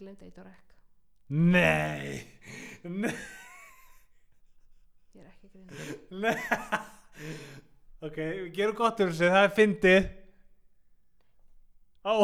glemdi eitt á rekk Nei. Nei, ég er ekki að grina nei. Ok, við gerum gott úr þessu Það er fyndið. Ó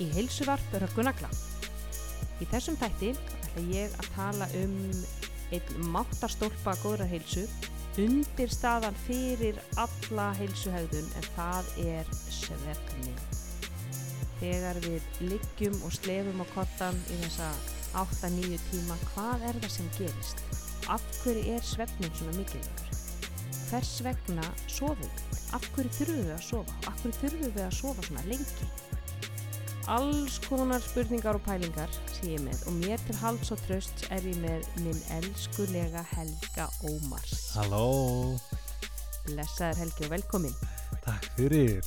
í heilsuvarp Röggunagla. Í þessum þætti ætla ég að tala um einn máttarstólpa góðra heilsu undir staðan fyrir alla heilsuhegðun en það er svefnin. Þegar við liggjum og slefum á kottan í þessa 8-9 tíma, hvað er það sem gerist? Af hverju er svefnin svona mikilvægur? Hvers vegna sofum við? Af hverju þurfum við að sofa? Af hverju þurfum við að sofa svona lengi? Alls konar spurningar og pælingar sé ég með og mér til hals og tröst er ég með minn elskulega Helga Ómars. Halló Blessaður Helgi og velkomin. Takk fyrir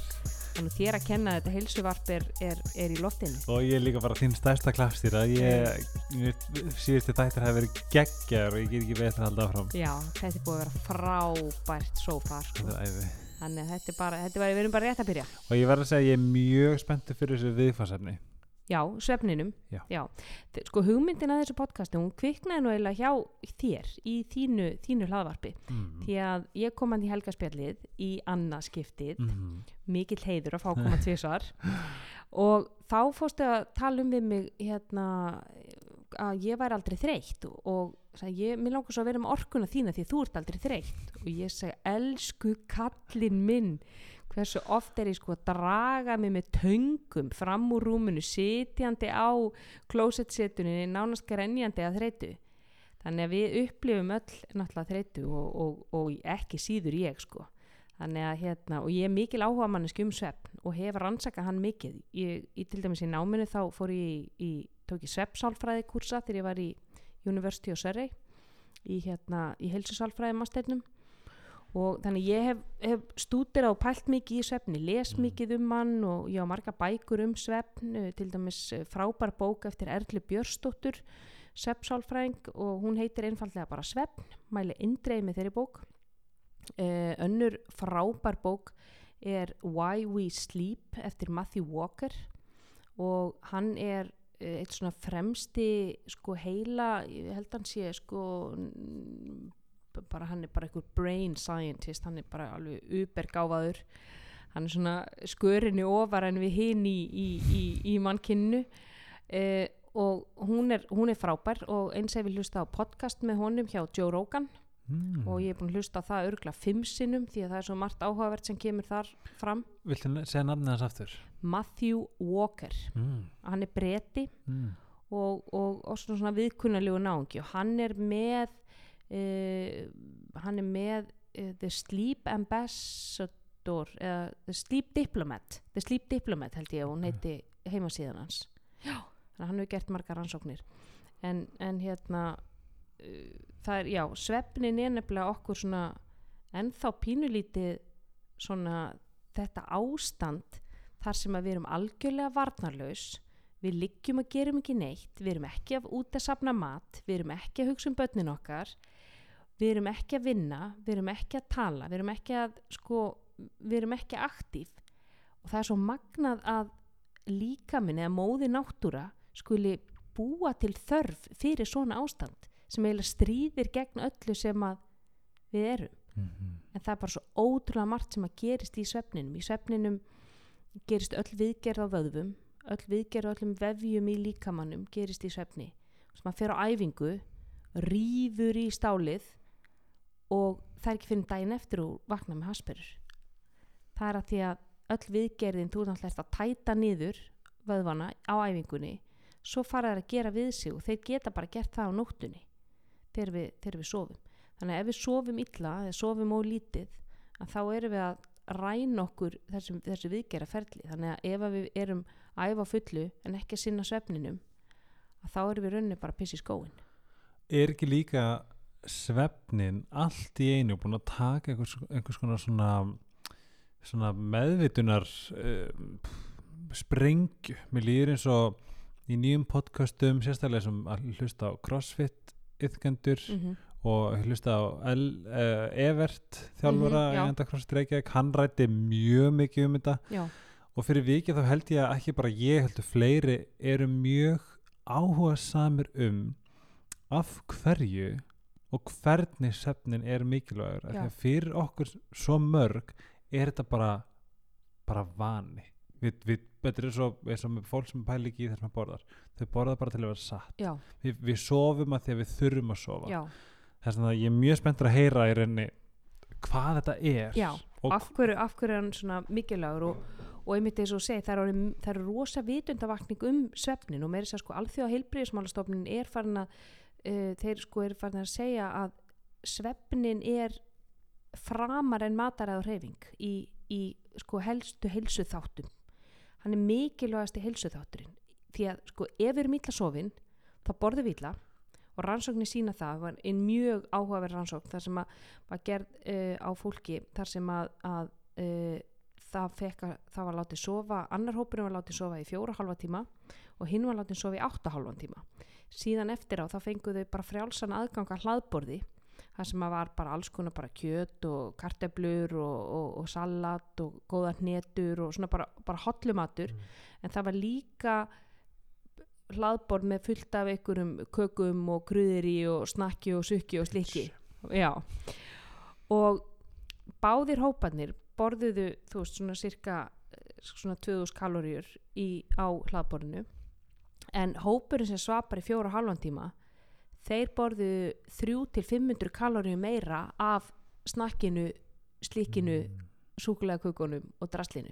Þannig þér að kenna þetta heilsuvarp er, er, er í loftinu. Og ég er líka bara þín stærsta klapstýra Ég, ég síðustu þættir hafi verið geggjar og ég get ekki betur að halda áfram Já, þetta er búið að vera frábært svo far. Sko. Þetta er æði Þannig að þetta er bara, þetta bara, við erum bara rétt að byrja. Og ég verð að segja ég er mjög spenntur fyrir þessu viðfarsefni Já, svefninum. Já. Þe- Sko hugmyndin að þessu podcasti, hún kviknaði nú eiginlega hjá þér í þínu, þínu hlaðvarpi. mm. Því að ég kom hann í helgaspjallið í annað skiptið Mm. mikill heiður að fá koma tvisvar og þá fórstu að tala um við mig hérna að ég væri aldrei þreytt og, og sagði, ég, mér langar svo að vera með orkuna þína því þú ert aldrei þreytt. Og ég segi, elsku kallinn minn hversu oft er ég sko að draga mig með töngum fram úr rúminu, sitjandi á klósettsetuninni, nánast grenjandi að þreytu? Þannig að við upplifum öll náttúrulega þreytu og, og, og ekki síður ég sko. Þannig að hérna, og ég er mikil áhuga manneski um svefn og hef rannsakað hann mikið. Ég, ég til dæmis í náminu þá fór ég í, í tók ég sveppsálfræði kursa þegar ég var í University of Surrey í hérna, í heilsusálfræði masternum og þannig ég hef, hef stútir á pælt mikið í svefni, les Mm. mikið um hann og ég á marga bækur um svefn eh, til dæmis eh, frábær bók eftir Erlu Björsdóttur sveppsálfræðing og hún heitir einfallega bara svefn, mæli indreið með þeirri bók uh, önnur frábær bók er Why We Sleep eftir Matthew Walker og hann er eitt svona fremsti sko heila, ég held hann sé sko bara hann er bara einhver brain scientist hann er bara alveg ubergáfaður. Hann er svona skörinni ofar en við hinn í, í, í, í mannkinnu uh, og hún er, hún er frábær og eins ef við hlusta á podcast með honum hjá Joe Rogan Mm. og ég er búin að hlusta það örgla fimm sinnum því að það er svo margt áhugavert sem kemur þar fram Viltu segja nafnið hans aftur? Matthew Walker Mm. hann er breti Mm. og, og, og svona, viðkunnalegu náungi og hann er með uh, hann er með uh, The Sleep Ambassador eða The Sleep Diplomat The Sleep Diplomat held ég að hún heiti heimasíðan hans já, hann hefur gert margar rannsóknir en, en hérna uh, það er, já, svefnin er nefnilega okkur svona ennþá pínulítið svona þetta ástand þar sem að við erum algjörlega varnarlaus. Við liggjum að gerum ekki neitt. Við erum ekki að út að sapna mat. Við erum ekki að hugsa um börnin okkar. Við erum ekki að vinna. Við erum ekki að tala. Við erum ekki að sko, við erum ekki aktív. Og það er svo magnað að líkaminn eða móði náttúra skuli búa til þörf fyrir svona ástand sem eiginlega stríðir gegn öllu sem að við erum. Mm en það er bara svo ótrúlega margt sem að gerist í svefninum. Í svefninum gerist öll viðgerð á vöðvum öll viðgerð á öllum vefjum í líkamannum gerist í svefni. Sem að fer á æfingu rýfur í stálið og það er ekki fyrir daginn eftir og vakna með hasperur það er að því að öll viðgerðin þú náttúrulega ert að tæta niður vöðvana á æfingunni svo fara þær að gera við sig og þeir geta bara gert það á nóttunni þegar við, þegar við sofum. Þannig að ef við sofum illa eða sofum ólítið þá erum við að ræna okkur þessu, þessu viðgera ferli þannig að ef við erum æfa fullu en ekki að sinna svefninum þá erum við rauninni bara að pissa í skóin Er ekki líka svefnin allt í einu búin að taka einhvers, einhvers konar svona svona meðvitunar um, sprengju? Mér líður eins og í nýjum podcastum sérstaklega sem að hlusta á CrossFit yðkendur mm og hlusta á El, uh, Evert þjálfara Mhm, í já. Endakross Reykjavík hann rætti mjög mikið um þetta. Já, og fyrir vikið þá held ég að ekki bara ég heldur fleiri eru mjög áhuga samir um af hverju og hvernig sefnin er mikilvægur. Af því að fyrir okkur svo mörg er þetta bara bara vani. Við, við, þetta er svo, eins og fólk sem pæli ekki í þess að borðar. Þau borða bara til að vera satt. Já, við, sofum að því að við þurfum að sofa. Já. þess að ég er mjög spenntur að heyra í reyni hvað þetta er. Já, af hverju, af hverju er hann svona mikilvægur? Og, og einmitt eins og þú segir, það er, það er rosa vitundavakning um svefnin og meiri sér sko alþjóða heilbriðismálastofnin er farin að uh, þeir sko er farin að segja að svefnin er framar en mataræð og hreyfing í, í sko helstu heilsu þáttum hann er mikilvægasti heilsu þátturinn því að sko ef við erum illa sofin þá borðum við illa og rannsóknir sína það var einn mjög áhugaverð rannsókn þar sem að var gerð uh, á fólki þar sem að, að uh, það, fekk að, það var látið sofa annar hópurinn var látið sofa í fjóra halva tíma og hinn var látið sofa í átta halvan tíma. Síðan eftir á þá fenguðu bara frjálsan aðgang að hlaðborði þar sem var bara alls konar bara kjöt og karteblur og, og, og salat og góða hnetur og svona bara, bara hotlumatur en það var líka hlaðborð með fullt af einhverjum kökum og kruðiri og snakki og sukki og slikki. Já. Og báðir hópanir borðuðu þú veist svona cirka eh, svona 2000 kaloríur í, á hlaðborðinu. En hópurinn sem svapar í fjóra halvan tíma þeir borðuðu 3-500 kaloríu meira af snakkinu, slikkinu Mm. súkulega kukunum og draslinu.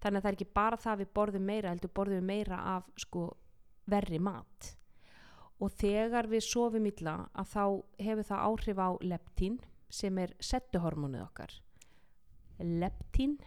Þannig að það er ekki bara það að við borðum meira heldur borðum við meira af sko verri mat. Og þegar við sofum illa að þá hefur það áhrif á leptín sem er settuhormónið okkar. Leptín.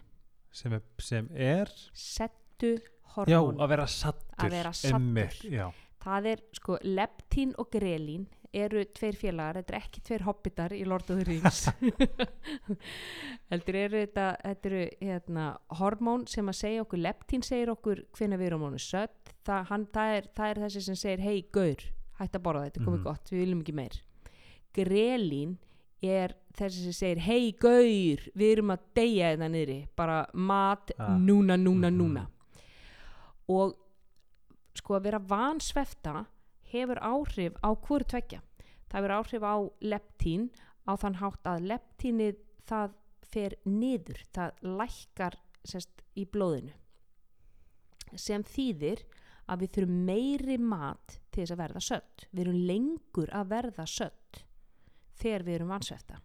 Sem er, sem er? Já, settuhormón að vera sattur Að vera saddur. Það er sko leptín og grelín eru tveir félagar, þetta er ekki tveir hobbitar í Lord of the Rings heldur eru þetta þetta eru hérna hormón sem að segja okkur, leptín segir okkur hvenær við erum honum sött það, hann, það, er, það er þessi sem segir hei gaur, hætt að borða þetta, komið Mhm. gott við viljum ekki meir grelín er þessi sem segir hei gaur, við erum að deyja þetta niðri, bara mat Ah. núna, núna, Mhm. núna og sko að vera vansvefta hefur áhrif á hvort tveggja. Það hefur áhrif á leptín á þann hátt að leptínið það fer niður það lækkar sest, í blóðinu. Sem þýðir að við þurfum meiri mat til þess að verða sött. Við erum lengur að verða sött þegar við erum vansvefta.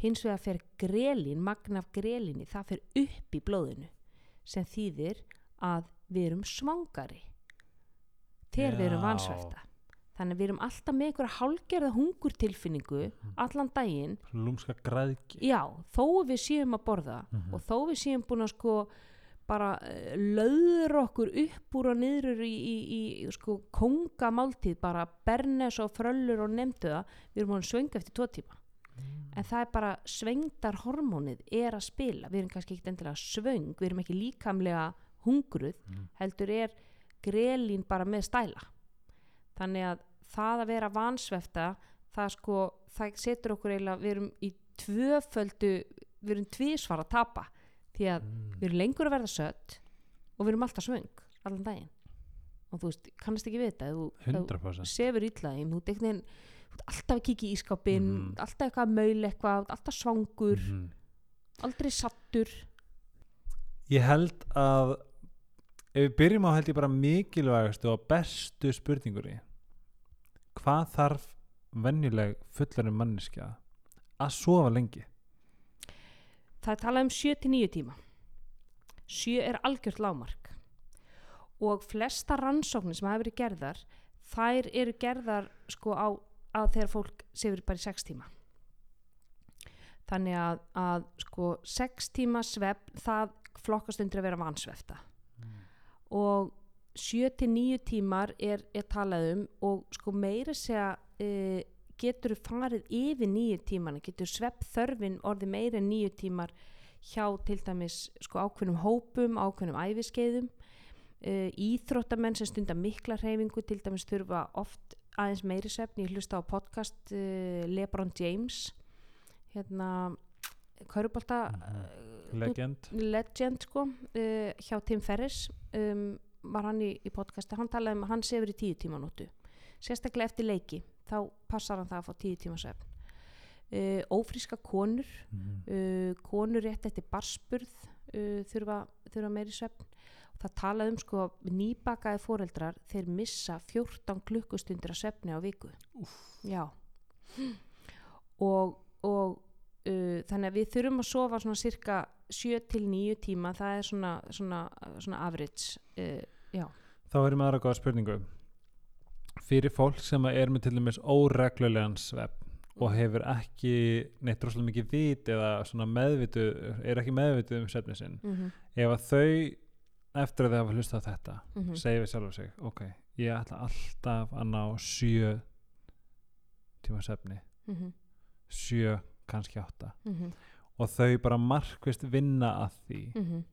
Hins vegar fer grelin, magn af grelinni það fer upp í blóðinu sem þýðir að við erum svangari. Þegar við erum vansvefta þannig að við erum alltaf með einhverja hálgerða hungurtilfinningu allan daginn. Lúmska græðki já, þó við séum að borða Mhm. og þó við séum búin að sko bara uh, löður okkur upp úr og niður í, í, í sko kongamáltíð bara bernes og fröllur og nefndu það við erum að svönga eftir tvo tíma. En það er bara svengdar hormónið er að spila, við erum kannski ekki endilega svöng, við erum ekki líkamlega hungruð, Mm. heldur er grelín bara með stæla þannig að það að vera vansvefta það sko, það setur okkur eiginlega, við erum í tvöföldu við erum tvísvar að tapa því að Mm. við erum lengur að verða sött og við erum alltaf svöng allan daginn og þú veist, kannast ekki ef þú- ef þú 100% sefur illa þeim, þú ert alltaf að kíkja í ískápin Mhm. alltaf eitthvað að maul eitthvað, alltaf svangur Mhm. aldrei sattur ég held að ef við byrjum á held ég bara mikilvægastu og bestu spurningunni hvað þarf venjuleg fullarinn manneskja að sofa lengi? Það er talað um 7-9 tíma. 7 er algjört lámark og flesta rannsóknir sem hafa verið gerðar þær eru gerðar sko á, á þegar fólk sefur bara í 6 tíma. Þannig að, að sko 6 tíma svefn það flokkast undir að vera vansvefta og 7-9 tímar er, er talað um og sko meira segja uh, getur farið yfir nýju tímana, getur svepp þörfin orðið meira en nýju tímar hjá til dæmis sko ákveðnum hópum, ákveðnum æfiskeiðum uh, íþróttamenn sem stundar mikla hreyfingu til dæmis þurfa oft aðeins meiri svefn, ég hlusta á podcast uh, Lebron James. Hérna Körubolta legend. legend sko uh, hjá Tim Ferriss um, var hann í, í podcasti, hann talaði um að hann sefur í tíu tíma nótu sérstaklega eftir leiki þá passar hann það að fá tíu tíma svefn. Uh, ófríska konur Mhm. uh, konur rétt eftir barspurð uh, þurfa, þurfa meiri svefn. Það talaði um sko nýbakaði foreldrar þeir missa 14 klukkustundir af svefni á viku. Úff. já. Og, og uh, þannig að við þurfum að sofa svona cirka 7 til 9 tíma það er svona, svona, svona average uh, Þá erum við aðra góða spurningu. Fyrir fólk sem er með til dæmis óreglulegan svepp og hefur ekki neitt rosalega mikið vit eða svona meðvitu er ekki meðvitu um svefni sinn mm -hmm, ef að þau eftir að þau hafa hlustað þetta mm -hmm. segja við sjálfur sig ok, ég ætla alltaf að ná sjö tíma svefni. Mm -hmm. Kannski átta. Mm -hmm. og þau bara markvist vinna að því. Mm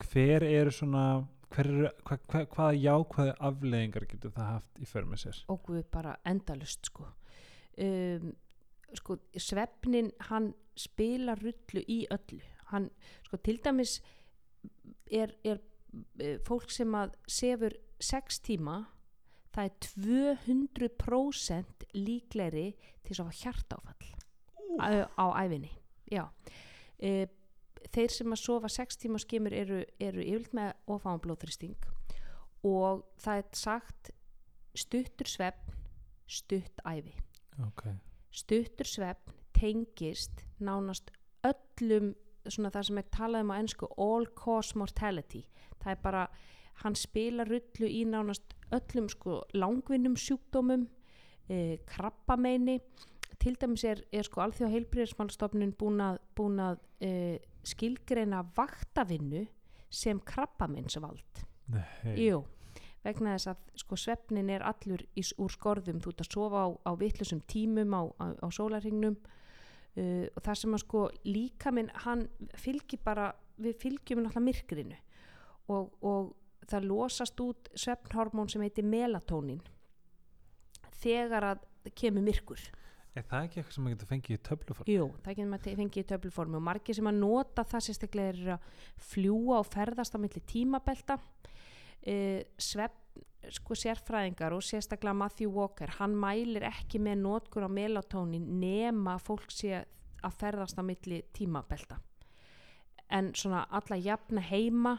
hver eru svona hver eru, hva, hva, hvaða jákvæðu afleðingar getur það haft í för með sér? Og Guð bara endalust sko. Um, sko svefnin hann spila rullu í öllu. Hann sko til dæmis er, er eh, fólk sem að sefur 6 tíma það er 200% líklegri til þess að hafa hjartáfall á, á æfinni já. E, þeir sem að sofa 6 tíma skimur eru, eru yfirlt með ofáðan blóðþristing og það er sagt stuttur svefn stutt æfi ok, stuttur svefn tengist nánast öllum svona það sem er talað um á ennsku all cause mortality. Það er bara, hann spila rullu í nánast öllum sko langvinnum sjúkdómum e, krabbameini til dæmis er, er sko alþjóða heilbriðismálstofnun búin að, búin að e, skilgreina vaktavinnu sem krabbameinsvald. Nei. Jú, vegna þess að sko svefnin er allur í, s- úr skorðum. Þú ert að sofa á, á vitlusum tímum á, á, á sólarhingnum uh, og það sem að sko líka minn hann fylgir bara við fylgjum náttúrulega myrkrinu. Og, og það losast út svefnhormón sem heitir melatónin þegar að kemur myrkur er það ekki eitthvað sem maður getur fengið í töfluform Jú, það getur maður fengið í töfluformi og margir sem að nota það sérstaklega er að fljúa og ferðast á milli tímabelta. Uh, svepp sko sérfræðingar og sérstaklega Matthew Walker, hann mælir ekki með notkur á melatónin nema fólk sé að ferðast á milli tímabelta. En svona alla jafna heima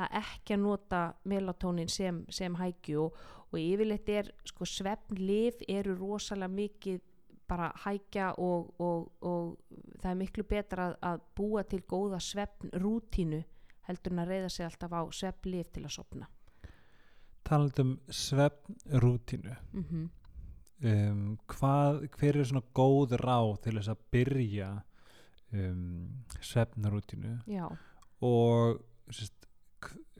að ekki að nota melatónin sem, sem hækju og, og yfirleitt er sko svefnlif eru rosalega mikið bara hækja og, og, og það er miklu betra að, að búa til góða svefnrútínu heldur en að reyða sig alltaf á svefnlif til að sopna talandum svefnrútínu mm -hmm. um, hvað, hver er svona góð ráð til þess að byrja um, svefnrútínu? Já, og sérst,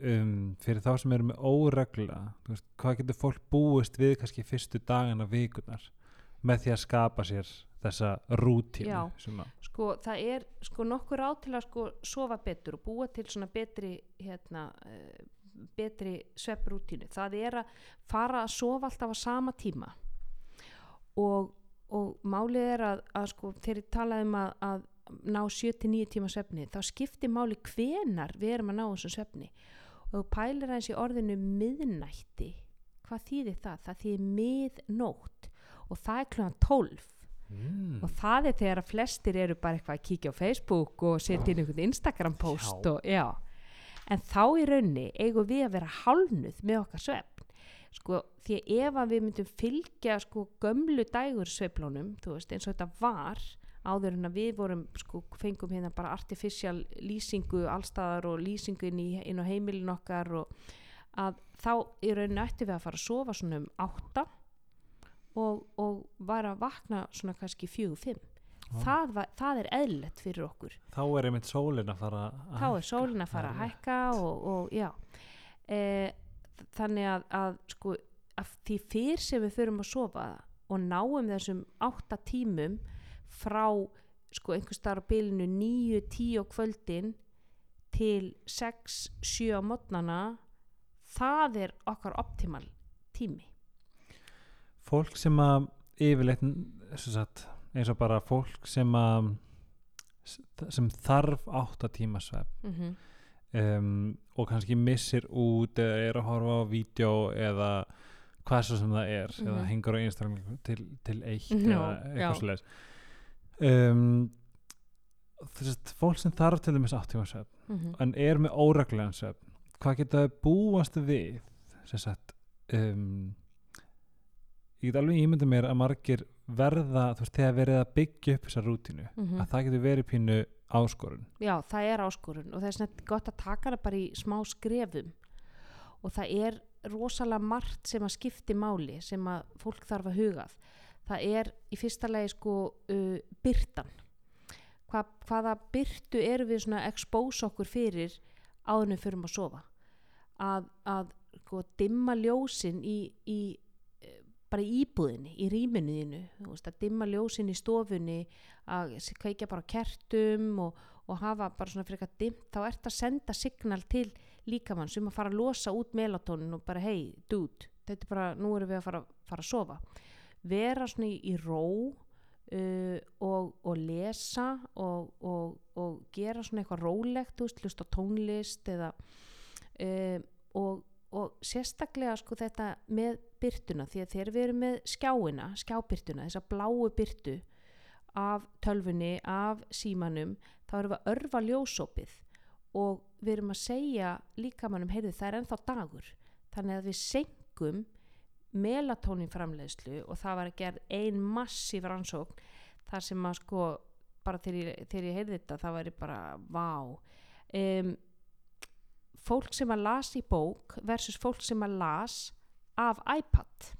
um, fyrir þá sem eru með óregla veist, hvað getur fólk búist við kannski fyrstu dagana vikunar með því að skapa sér þessa rútínu Já. sko það er sko nokkur á til að sko sofa betur og búa til svona betri hérna uh, betri svefnrútínu það er að fara að sofa alltaf á sama tíma. Og, og málið er að, að sko þegar ég talaði um að, að ná 7-9 tíma svefni þá skiptir máli hvenar við erum að ná þessum svefni. Og þú pælir aðeins í orðinu miðnætti. Hvað þýðir það? Það þýðir miðnótt og það er klúan 12 mm, og það er þegar að flestir eru bara eitthvað að kíkja á Facebook og setja inn einhvern Instagram post Já. og já. En þá í raunni eigum við að vera hálnuð með okkar svefn. Sko því ef að við myndum fylgja sko gömlu dægur sveflónum veist eins og þetta var áður en að við vorum sko fengum hérna bara artificial lýsingu allstaðar og lýsingu inn, í, inn á heimilin okkar og að þá í rauninni ættum við að fara að sofa svona um átta og, og var að vakna svona kannski fjögur, fimm. Vá. það, það er eðlilegt fyrir okkur. Þá er einmitt sólin að fara að þá er sólin að fara að hækka og, og já. E, þannig að, að sko að því fyrr sem við förum að sofa og náum þessum átta tímum frá sko einhvers staðar á bylunu 9-10 á kvöldin til 6-7 á mótnana það er okkar optimal tími fólk sem að yfirleitt sagt, eins og bara fólk sem að sem þarf átta tíma svefn mm -hmm. um, og kannski missir út eða er að horfa á vídeo eða hvað svo sem það er eða Mhm. hengur á Instagram til, til eitt Já, eða já. eitthvað svoleiðis um, að fólk sem þarf til dæmis átt tíma svefn Mhm. en er með óreglulegan svefn hvað geta þau búast við sem sagt um, ég get alveg ímyndið mér að margir verða, þú veist, þegar verið að byggja upp þessa rútínu, Mhm. að það getur verið pínu áskorun. Já, það er áskorun og það er svona gott að taka það bara í smá skrefum. Og það er rosalega margt sem að skipti máli sem að fólk þarf að hugað það er í fyrsta lagi sko uh, byrtan Hva, hvaða byrtu eru við svona expose okkur fyrir áðunum fyrir að sofa? Að, að sko, dimma ljósin í, í bara í íbúðinni, í rýminuðinu að dimma ljósin í stofunni að kveikja bara kertum og, og hafa bara svona fyrir eitthvað dimmt þá ert að senda signal til líkamann sem að fara að losa út melatonin og bara hei, dude, þetta er bara nú erum við að fara, fara að sofa. Vera svona í, í ró uh, og, og lesa og, og, gera svona eitthvað rólegt, þú veist, hlusta tónlist eða og sérstaklega sko þetta með byrtuna því að þegar við erum með skjáina, skjábyrtuna þessa bláu byrtu af tölfunni, af símanum þá erum við að örfa ljósopið og við erum að segja líkamannum, heyrðu það er ennþá dagur. Þannig að við sengum melatonin framleiðslu og það var að gera ein massíf rannsókn þar sem að sko bara þegar ég, þegar ég heyrði þetta það væri bara vá. Um, fólk sem að las í bók versus fólk sem að las af iPad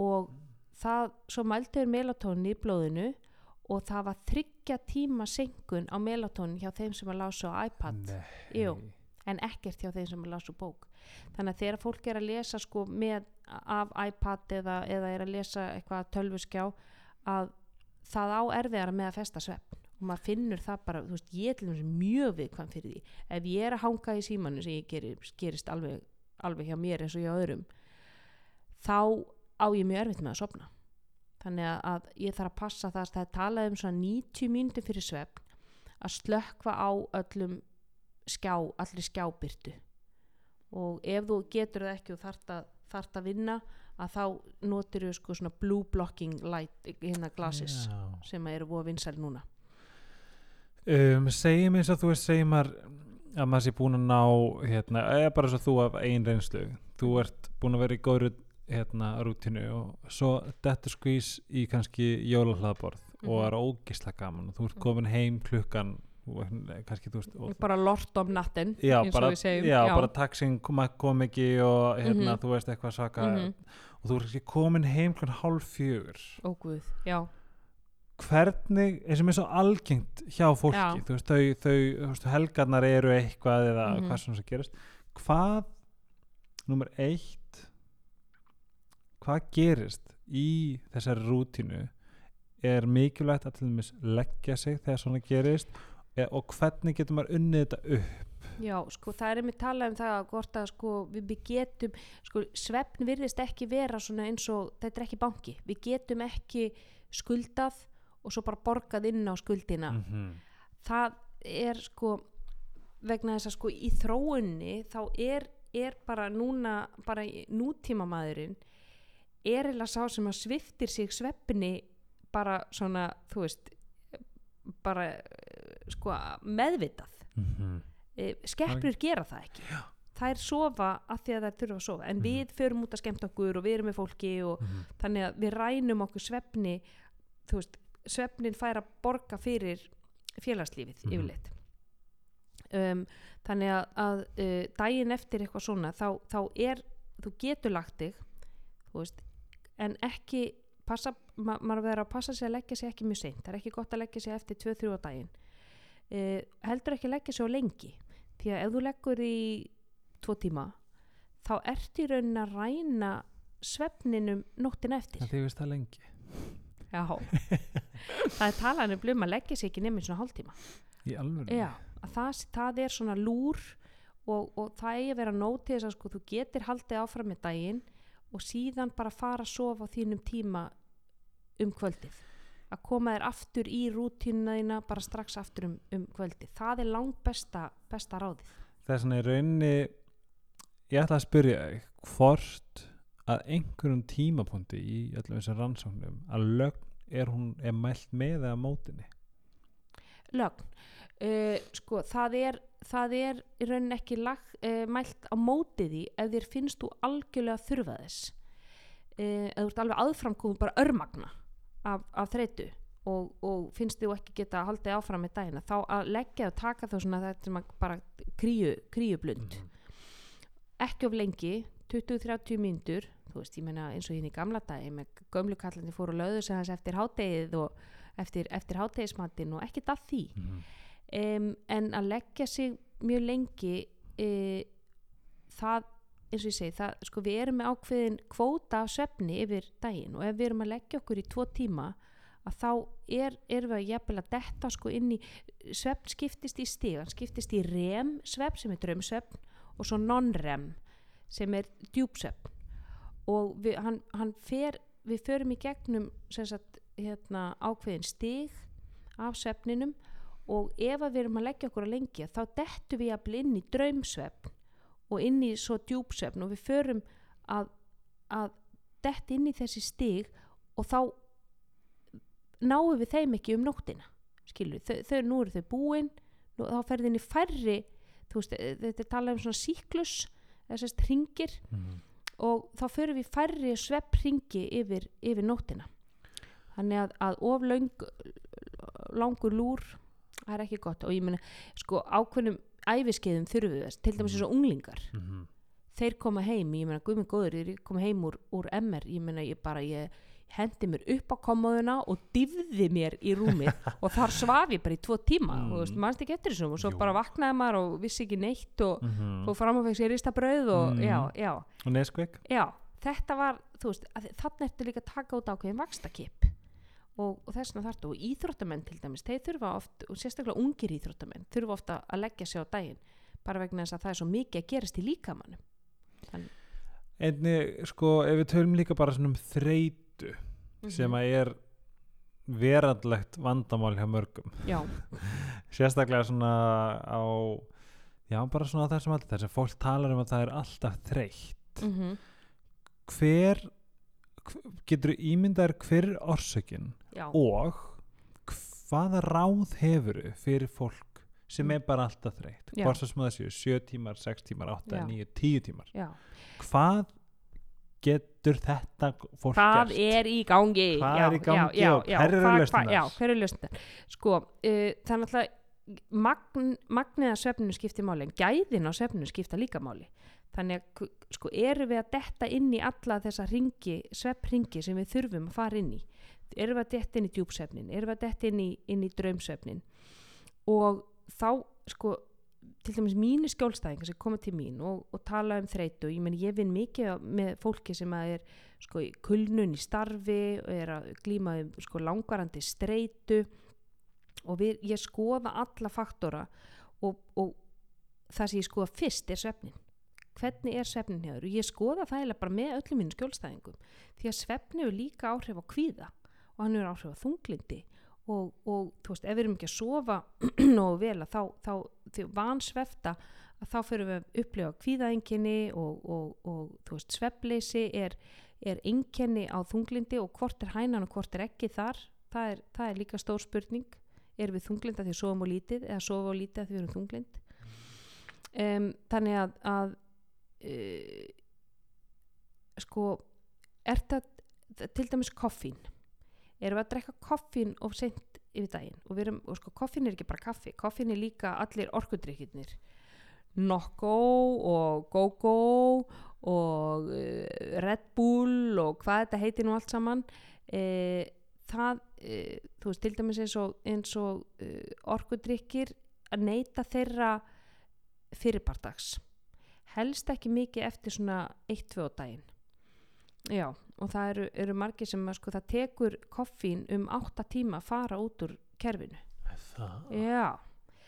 og það svo mælduður melatonin í blóðinu og það var þryggja tíma senkun á melatonin hjá þeim sem að lása á iPad. Jú. en ekkert hjá þeim sem að lása úr bók þannig að þegar fólk er að lesa sko með af iPad eða, eða er að lesa eitthvað tölvuskjá að það á erfiðara með að festa svepp og maður finnur það bara, þú veist, ég er mjög viðkvæm fyrir því, ef ég er að hanga í símanu sem ég gerir, gerist alveg alveg hjá mér eins og hjá öðrum þá á ég mjög erfitt með að sopna þannig að, ég þarf að passa það að það er talað um svona 90 mínútur fyrir svepp að slökva á öllum skjá, allri skjábyrtu og ef þú getur það ekki og þart að, þart að vinna að þá notur þú sko svona blue blocking light hérna glasses Já. sem eru voða vinsæl núna um, segjum eins og þú veist segjum að maður sé búin að ná hérna, eða bara svo þú af ein reynslu þú ert búin að vera í góðru hérna, rútinu og svo dettur skvís í kannski jólahlaðborð og Mhm. er ógislega gaman og þú ert Mhm. komin heim klukkan og kannski þú veist og, bara lort om natten já, eins og bara, bara taxin kom, ekki og hérna, Mhm. þú veist eitthvað svaka Mhm. og þú ert komin heim klukkan hálf fjögur ó guð, já, hvernig, eins og mér svo algengt hjá fólki, Já. þú veist, þau, þau veist, helgarnar eru eitthvað eða Mhm. hvað sem það gerist hvað, nummer eitt hvað gerist í þessari rútínu? Er mikilvægt að til dæmis leggja sig þegar svona gerist? E og hvernig getur maður unnið þetta upp? Já, sko það er einmitt talað um það að hvort að sko við, við getum, sko svefn virðist ekki vera svona eins og þetta er ekki banki, við getum ekki skuldað og svo bara borgað inn á skuldina -hmm. það er sko vegna þess að sko í þróunni þá er, er bara núna bara í- nútímamaðurinn er eða sá sem að sviftir sig svefni bara svona þú veist bara sko meðvitað Mm Eh, skepnur gera það ekki Já. þær sofa af því að þær þurfa að sofa en Mhm. við förum út að skemmta okkur og við erum með fólki og þannig að við rænum okkur svefni þú veist, svefnin fær að borga fyrir félagslífið Mhm. yfirleitt. Um, þannig að, að uh, daginn eftir eitthvað svona þá, þá er, þú getur lagt þig þú veist, en ekki passa, ma maður verður að passa sig að leggja sig ekki mjög seint, það er ekki gott að leggja sig eftir 2-3 á daginn. Uh, heldur ekki að leggja sig á lengi. Því að ef þú leggur í tvo tíma þá ertu í raunin að ræna svefninum nóttina eftir. Það þið veist það lengi Já, það er talað um blum að leggja sig ekki nefnir svona hálftíma. Í alveg Já, að það, það er svona lúr og, og það eigi að vera nót til þess að sko, þú getur haldið áfram með daginn og síðan bara fara að sofa á þínum tíma um kvöldið. Að koma þér aftur í rútínuna þína bara strax aftur um, um kvöldið. Það er langt besta, besta ráðið. Það er svona í rauninni ég ætla að spyrja þig hvort að einhverjum tímapunkti í öllum þessum rannsóknum að lögn er hún er mælt með eða mótinni lögn. Uh, sko það er það er í rauninni ekki lag, uh, mælt á mótið því ef þér finnst þú algjörlega þurfa þess uh, eða þú ert alveg aðframkomið bara örmagna af, af þreytu og, og finnst þú ekki geta haldið áfram með dagina þá að leggja og taka þá svona þetta sem að bara kríu, kríublund. Ekki of lengi 20-30 mínútur þú veist, ég meina eins og hinn í gamla dagi með gömlu kallandi fóru löðu sem hans eftir hádegið og eftir, eftir hádegismatinn og ekkert að því mm. um, en að leggja sig mjög lengi e, það eins og ég segi, það, sko við erum með ákveðin kvóta af svefni yfir daginn og ef við erum að leggja okkur í tvo tíma að þá er, erum við að jafnvel að detta sko inn í svefn skiptist í stig, hann skiptist í rem svefn sem er draumsvefn og svo non-rem sem er djúpsvefn og við, hann, hann fer, við förum í gegnum sagt, hérna, ákveðin stig af svefninum og ef við erum að leggja okkur að lengja þá dettu við að bli inn í draumsvefn og inn í svo djúpsvefn og við förum að, að dett inn í þessi stig og þá náum við þeim ekki um nóttina skilur, þau, þau nú eru þau búin nú, þá ferði inn í færri veist, e, þetta er talað um svona síklus þessast ringir Mm. og þá förum við færri sveppringi yfir, yfir nóttina þannig að, að of löng, langur lúr það er ekki gott og ég meina sko ákveðnum æfiskeiðum þurfum við þess til dæmis eins og unglingar Mm. þeir koma heim, ég meina guðminn góður þeir koma heim úr, úr MR ég meina ég bara ég hendi mér upp á kommóðuna og divði mér í rúmið og þar svaf ég bara í tvo tíma Mm. og mannst ekki eftir þessum og svo Jú. bara vaknaði maður og vissi ekki neitt og Mm. fór fram og fekk sér ristabrauð og Mm. já, já og neskvik Já, þetta var, þú veist, þannig ertu líka að taka út ákveðin vakstakip og, og þess vegna þartu og íþróttamenn til dæmis, þeir þurfa oft, og sérstaklega ungir íþróttamenn, þurfa ofta að leggja sig á daginn, bara vegna þess að það er svo mikið að gerast í líkamannum. einni sko ef við tölum líka bara svona um þreytu sem að er verandlegt vandamál hjá mörgum. Já, sérstaklega svona á já bara svona þessum alltaf þess að fólk talar um að það er alltaf þreytt. Mm hver hv- getur ímyndar hver er orsökin já, og hvaða ráð hefur fyrir fólk sem er bara alltaf þreytt? Hvort sem það séu 7 tímar, 6 tímar, 8, Já. 9, 10 tímar. Já. hvað getur þetta fólk Hvað gert er í gangi? Hvað já, er í gangi já, og já, eru? Já, hver eru lausnirnar? Sko, uh, er náttúrulega magn, magnið að svefninu skiptir máli en gæðin á svefninu skipta líka máli þannig að sko erum við að detta inn í alla þessa ringi, svefnringi sem við þurfum að fara inn í erum við að detta inn í djúpsvefnin erum við að detta inn í, í draumsvefnin og þá sko til dæmis mínir skjólstæðingar sem koma til mín og, og tala um þreytu ég, meni, ég vinn mikið með fólki sem er sko kulnun í starfi og er að glíma um sko langvarandi streitu og við, ég skoða alla faktora og, og það sem ég skoða fyrst er svefnin. Hvernig er svefnin hjá þér? Og ég skoða það bara með öllum mínum skjólstæðingum því að svefni hefur líka áhrif á kvíða og hann hefur áhrif á þunglindi og, og þú veist, ef við erum ekki að sofa nógu vel að þá, þá því vansvefta að þá fyrir við að upplifa kvíðaenginni og, og, og þú veist, svefleysi er, er enginni á þunglindi og hvort er hænan og hvort er ekki þar það er, það er líka stór spurning. Er við þunglinda því að sofum á lítið eða sofum á lítið að því við erum þunglind? Um, þannig að, að uh, sko er það til dæmis koffín. Erum við að drekka koffín of sent yfir daginn. Og, erum, og sko koffín er ekki bara kaffi koffín er líka allir orkudrykkirnir. Nokko og GoGo og uh, Red Bull og hvað þetta heitir nú allt saman. Uh, það, uh, þú veist, til dæmis eins og, og orkudrykkir að neyta þeirra fyrirpartags. Helst ekki mikið eftir svona 1-2 daginn já, og það eru, eru margir sem að sko það tekur koffín um 8 tíma að fara út úr kerfinu. Er Það? já,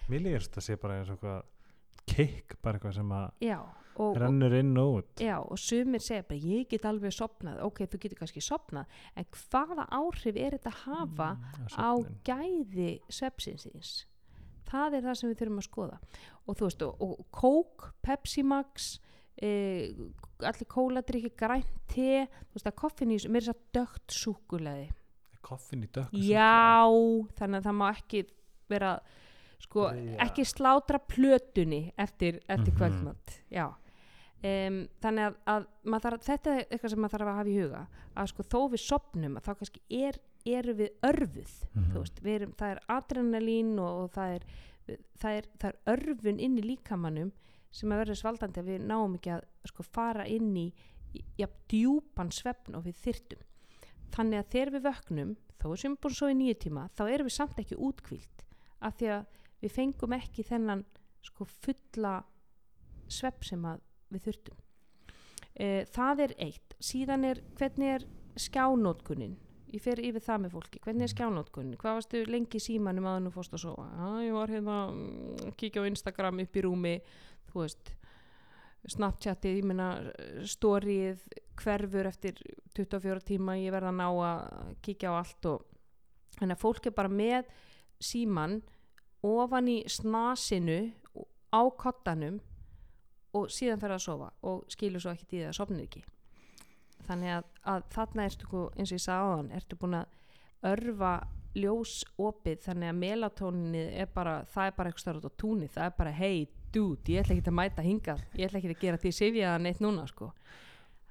Mér líkast þetta sé bara eins og eitthvað kikk, bara eitthvað sem að já og, rennur inn og út. já, og sumir segja bara ég get alveg sopnað, ok, þú getur kannski sopnað en hvaða áhrif er þetta að hafa Mm, á gæði svepsinsins það er það sem við þurfum að skoða. Og þú veist, og, og Coke, Pepsi Max e, allir kóladrykki, grænt te þú veist að koffin í þessu, mér er þess að dögt súkuleði Koffin í dökku já, þannig að það má ekki vera sko, Já. ekki slátra plötunni eftir, eftir Mhm. kvöldmatt já Um, þannig að, að þarf, þetta er eitthvað sem maður þarf að hafa í huga að sko þó við sopnum að þá kannski er, eru við örfuð Mhm. þú veist, við erum, það er adrenalín og, og það, er, það, er, það er örfun inn í líkamannum sem að verður svaldandi að við náum ekki að sko, fara inn í ja, djúpan svefn og við þyrtum þannig að þegar við vöknum þó sem búin svo í nýju tíma þá erum við samt ekki útkvílt af því að við fengum ekki þennan sko, fulla svepp sem að við þurftum. E, það er eitt. Síðan er hvernig er skjánótkunin ég fer yfir það með fólki, hvernig er skjánótkunin hvað varstu lengi símanum að nú fórst að sofa? Já, ég var hérna mm, kíkja á Instagram upp í rúmi þú veist Snapchatið, ég meina storyið hverfur eftir 24 tíma ég verða að ná að kíkja á allt og þannig að fólk er bara með síman ofan í snasinu á kottanum og síðan fer að sofa og skilur svo ekki það að sofnir ekki. Þannig að, að þarna ertu sko, eins og ég sagði áðan ertu búin að örfa ljósopið þannig að melatoninið er bara, það er bara eitthvað starf út á túnið, það er bara hey dude, ég ætla ekki að mæta hingað. Ég ætla ekki að gera því sifjaða neitt núna sko.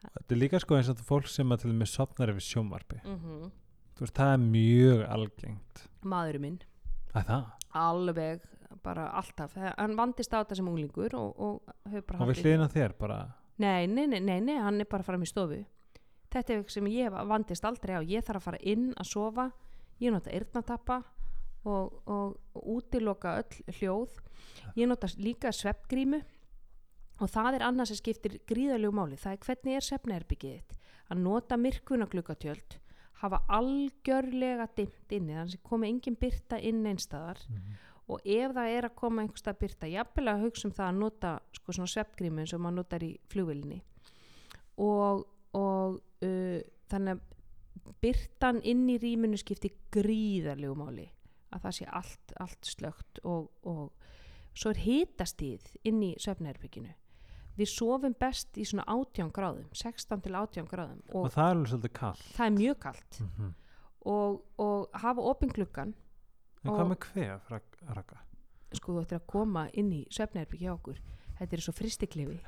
Þetta er líka sko eins og þetta fólk sem að til og með sopnar yfir sjómarpi. mm Þú veist, það er mjög algengt. maðurinn minn. Er alveg, bara alltaf. Hann vandist á þetta sem unglingur og, og Og við hliðina þér bara, Nei, nei, nei, nei, nei, hann er bara fram í stofu. Þetta er eitthvað sem ég vandist aldrei á. Ég þarf að fara inn að sofa. Ég nota eyrnatappa. og, og, og útiloka öll hljóð. Ég nota líka sveppgrímu og það er annað sem skiptir gríðalegu máli. Það er hvernig er svefnherbyggið þitt? Að nota myrkvuna glukkatjöld hafa algjörlega dimmt inni þannig að komi engin byrta inn einstæðar og ef það er að koma einhverstað byrta, jafnvel að hugsa um það að nota sko svona sveppgrímu eins og maður notar í flugvillinni og, og uh, þannig að byrtan inn í rýminu skipti gríðarlegu máli að það sé allt, allt slögt og, og svo er hitastíð inn í svefnherbygginu við sofum best í svona 18 gráðum 16 til 18 gráðum og, og það er alveg svolítið kall. það er mjög kalt Mm -hmm. og, og hafa opin gluggan En hvað með rak- raka? sko þú ættir að koma inn í svefnherbyggi hjá okkur þetta er svo fristiklifi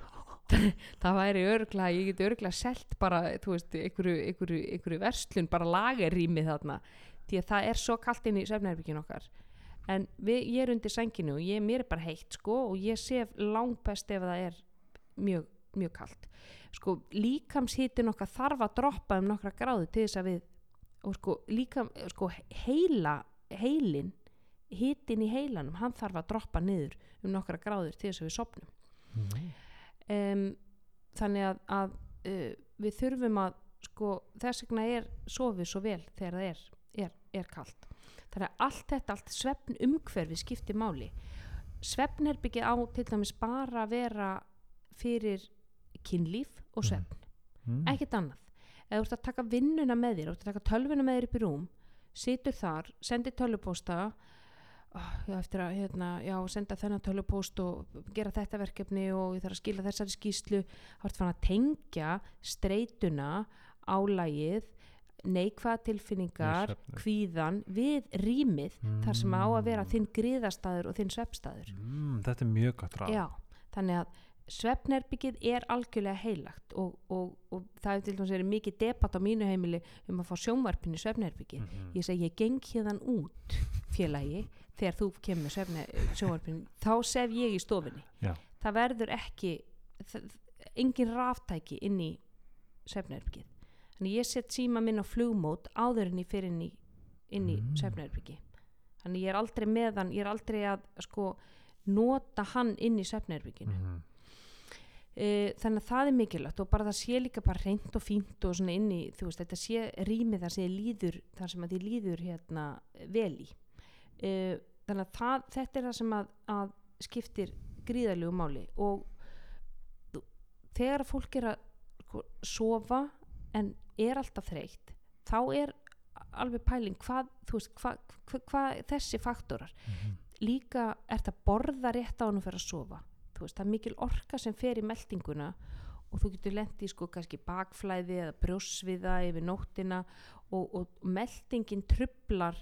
það væri örgla, ég geti örgla selt bara, þú veist, einhverju, einhverju, einhverju verslun, bara lagerrými þarna því að það er svo kalt inn í svefnherbyggin okkar. En við, ég er undir sænginu og ég, mér er bara heitt sko og ég sef langbest ef það er mjög, mjög kalt. Sko líkamshítin okkar þarf að droppa um nokkra gráðu til þess að við og sko líkam, sko heila heilin hitin í heilanum, hann þarf að droppa niður um nokkra gráður til þess að við sopnum Mm. um, þannig að, að uh, við þurfum að sko, þess vegna er sofið svo vel þegar það er, er, er kalt. Þannig að allt þetta, allt svefn umhverfi skiptir máli. Svefnherbyggið á til dæmis bara að vera fyrir kynlíf og Mhm. svefn. Mm. ekkert annað. Eða þú ert að taka vinnuna með þér þú ert að taka tölvuna með þér upp í rúm situr þar, sendir tölvupósta oh, já, eftir að hérna, já, senda þennan tölvupóst og gera þetta verkefni og ég þarf að skila þessari skýslu þá ert fann að tengja streituna álægið neikvæða tilfinningar kvíðan við rýmið þar sem á að vera Mm. þinn griðastaður og þinn svefstaður Mm, þetta er mjög gott ráð. Já, þannig að svefnherbyggið er algjörlega heilagt og, og, og það er til dæmis mikið debatt á mínu heimili um að fá sjónvarpinu í svefnherbyggið. Mhm. Ég segi, ég geng hérðan út félagi þegar þú kemur svefne, sjónvarpinu, þá sef ég í stofunni. Já. Það verður ekki, það, engin ráftæki inn í svefnherbyggið. Þannig ég set síma minn á flugmót áður en ég fyrir inn í, inn í Mm. svefnherbyggi. Þannig ég er aldrei með hann, ég er aldrei að sko nota hann inn í svefnherbygginu. Mhm. Uh, þannig að það er mikilvægt og bara það sé líka bara reynd og fínt og svona inn í, þú veist, þetta sé rýmið þar sem þið líður, þar sem að þið líður hérna vel í uh, þannig að það, þetta er það sem að, að skiptir gríðarlegu máli og þegar fólk er að sko, sofa en er alltaf þreytt þá er alveg pæling hvað, veist, hvað hva, hva, þessi faktorar. Líka ert að borða rétt á hann fyrir að sofa. Veist, það er mikil orka sem fer í meldinguna og þú getur lent í sko kannski bakflæði eða brjósviða yfir nóttina og, og meldingin trublar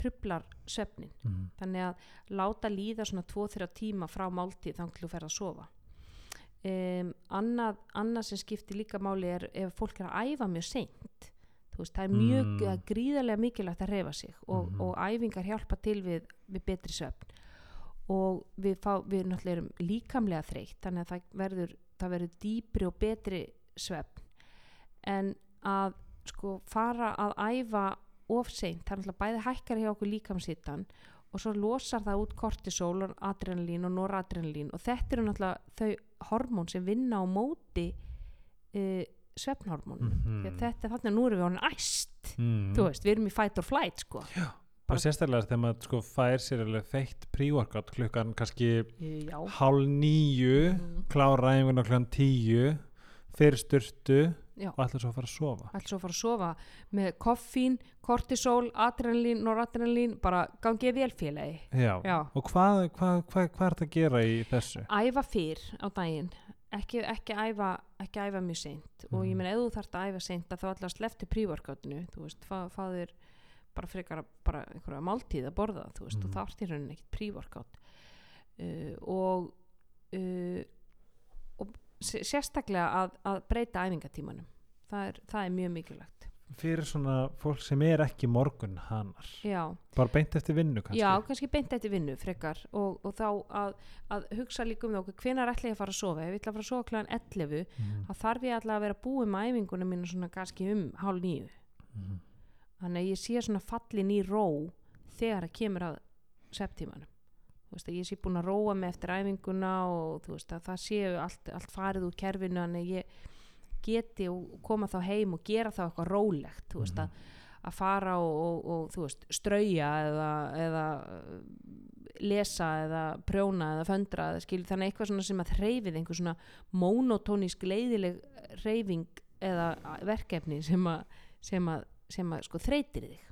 trublar svefnin Mhm. þannig að láta líða svona 2-3 tíma frá máltíð þannig til þú fer að sofa um, annað, annað sem skiptir líka máli er ef fólk er að æfa mjög seint veist, það er mjög Mm. mm. gríðarlega mikilvægt að reyfa sig og, Mhm. og æfingar hjálpa til við, við betri svefn og við, fá, við náttúrulega erum líkamlega þreytt þannig að það verður, það verður dýpri og betri svefn en að sko fara að æfa of seint, það er náttúrulega bæði hækkar hjá okkur líkamsittan og svo losar það út kortisol og adrenalín og noradrenalín og þetta eru náttúrulega þau hormón sem vinna á móti uh, svefnhormónum Mhm. mm. þetta er þannig að nú erum við honin æst Mm. þú veist, við erum í fight or flight sko og sérstaklega þegar maður sko fær sér alveg feitt pre-workout klukkan kannski já, hálf nýju Mhm. klára æfinguna klukkan tíu fyrir styrtu já og ætla svo að fara að sofa ætla svo að fara að sofa með koffín, kortisol, adrenalín, noradrenalín bara gangið vel félagi já. Já. og hvað, hvað, hvað, hvað er þetta að gera í þessu æfa fyrr á daginn ekki, ekki, æfa, ekki æfa mjög seint og ég Mhm. meina ef þú þarft að æfa seint að þá alltaf slefti prívorkátinu þú veist, fá, fá þér bara frekar bara einhverja máltíð að borða þú veist, Mhm. og þá ert í rauninni ekkert prívorkát uh, og uh, og sérstaklega að, að breyta æfingatímanum. Það er, það er mjög mikilvægt. Fyrir svona fólk sem er ekki morgun hannar já, bara beint eftir vinnu kannski? Já, kannski beint eftir vinnu frekar og, og þá að, að hugsa líka um það hvenar ætla ég að fara að sofa? Ef ég ætla að fara að sofa klæðan 11 Mhm. þá þarf ég alltaf að vera búið með æfinguna mínu svona kannski um hálf nýju Mhm. þannig að ég sé svona fallin í ró þegar það kemur að septímanum veist ég sé búin að róa mig eftir æfinguna og veist að það séu allt, allt farið úr kerfinu að ég geti og koma þá heim og gera þá eitthvað rólegt veist Mhm. að, að fara og, og, og strauja eða, eða uh, lesa eða prjóna eða föndra eða skil þannig eitthvað sem að hreyfið einhver svona monotónísk leiðileg hreyfing eða verkefni sem að, sem að, sem að sko þreytir þig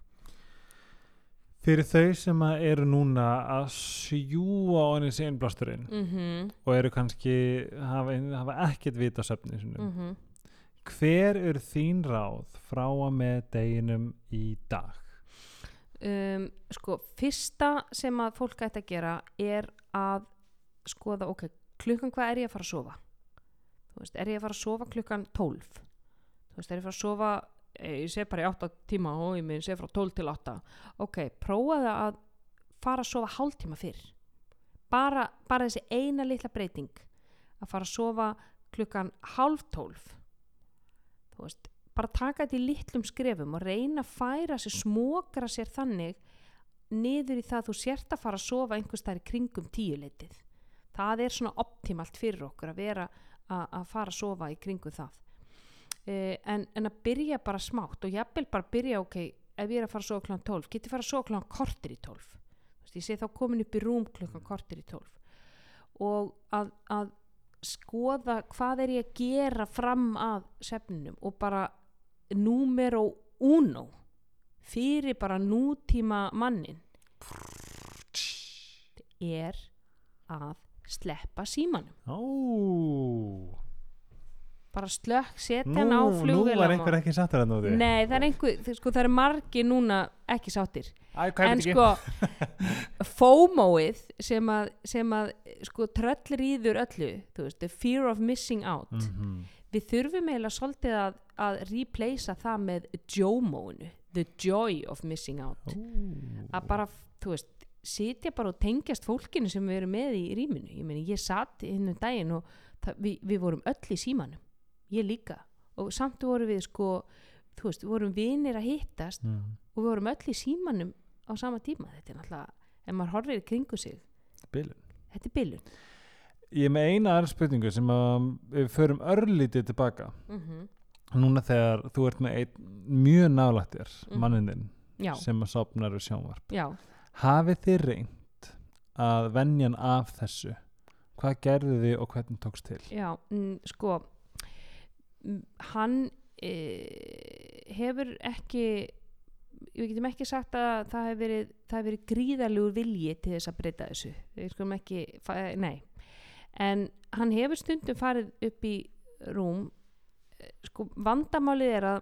fyrir þau sem eru núna að sjúa á henni sig innblásturinn mm og eru kannski hafa, hafa ekkert vita söfni sinum -hmm. hver eru þín ráð frá að með deginum í dag? Um, sko fyrsta sem að fólk ætti að gera er að skoða ok, klukkan hvað er ég að fara að sofa? Veist, er ég að fara að sofa klukkan 12 þú veist, er ég að fara að sofa ég sé bara í 8 tíma og ég minn sé frá 12 til 8 ok, prófaðu að fara að sofa hálftíma fyrr. Bara, bara þessi eina litla breyting. Að fara að sofa klukkan hálf 12 þú veist, bara taka þetta í litlum skrefum og reyna að færa sér, smokra sér þannig niður í það að þú sért að fara að sofa einhvers þar í kringum tíuleitið það er svona optimalt fyrir okkur að vera að, fara að sofa í kringum það. eh, en, en að byrja bara smátt og jafnvel bara byrja ok, ef ég er að fara að sofa klukkan 12 geti fara að sofa klukkan kortir í 12 Þú veist, ég sé þá komin upp í rúm klukkan kortir í 12 og að, að skoða hvað er ég að gera fram að svefninum og bara numero uno fyrir bara nútíma mannin er að sleppa símanum. Ó, bara slökk, setja nú, hann á nú flugvél var einhver ekki sattur að núti Nei, það er einhver, sko það er margi núna ekki hvað en ekki? sko FOMO-ið sem að, sem að sko tröll rýður öllu þú veist, the fear of missing out. Mhm. við þurfum eiginlega svolítið að, að replacea það með JOMO-inu the joy of missing out. Ó. að bara, þú veist sitja bara og tengjast fólkinu sem við erum með í rýminu, ég meni ég satt hinn um daginn og við, við vorum öll í símanum, ég líka. Og samt vorum við sko þú veist, vorum vinir að hittast Mm. og við vorum öll í símanum á sama tíma. Þetta er náttúrulega, ef maður horfir í kringu sig. Bilun. þetta er bylun ég er með eina aðra spurningu sem að við förum örlítið tilbaka. Mm núna þegar þú ert með einn mjög nálættir Mhm. mannin þinn já, sem að sopnar við sjónvarp. Já. Hafið þið reynt að venjan af þessu? Hvað gerðu þið og hvernig tókst til? Já, mm, sko mm, hann e, hefur ekki við getum ekki sagt að það hefur verið, hefur verið gríðalugur vilji til þess að breyta þessu. Við skulum ekki, fa- nei. En hann hefur stundum farið upp í rúm eh, sko vandamálið er að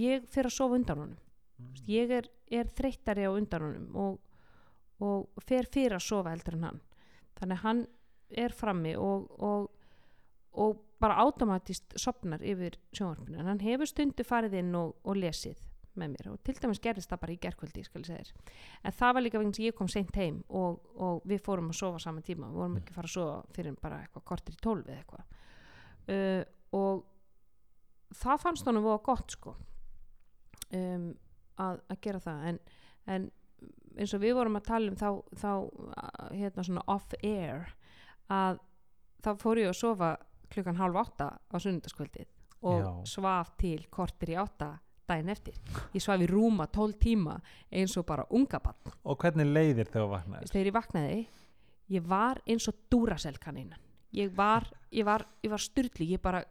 ég fer að sofa undan honum. Mm. ég er, er þreyttari á undan honum og, og fer fyrir að sofa heldur en hann. Þannig hann er frammi og, og, og bara automatist sopnar yfir sjónvarpinu. En hann hefur stundu farið inn og, og lesið með mér og til dæmis gerðist það bara í þér. En það var líka vegna sem ég kom seint heim og, og við fórum að sofa saman tíma. Við vorum ekki að fara að sofa fyrir bara eitthvað kortir í tólf eða eitthvað. Uh, og það fannst honum voða gott sko um, að, að gera það. En, en eins og við vorum að tala um þá, þá uh, hérna svona off air að þá fór ég að sofa klukkan halv átta á sunnundaskvöldið og Já. svaf til kortir í átta daginn eftir. Ég svaf í rúma 12 tíma eins og bara unga bann. og hvernig leiðir þegar þú vaknaðir Þegar ég vaknaði, ég var eins og Duracell kanínan. Ég var, ég var, ég var styrli, ég bara,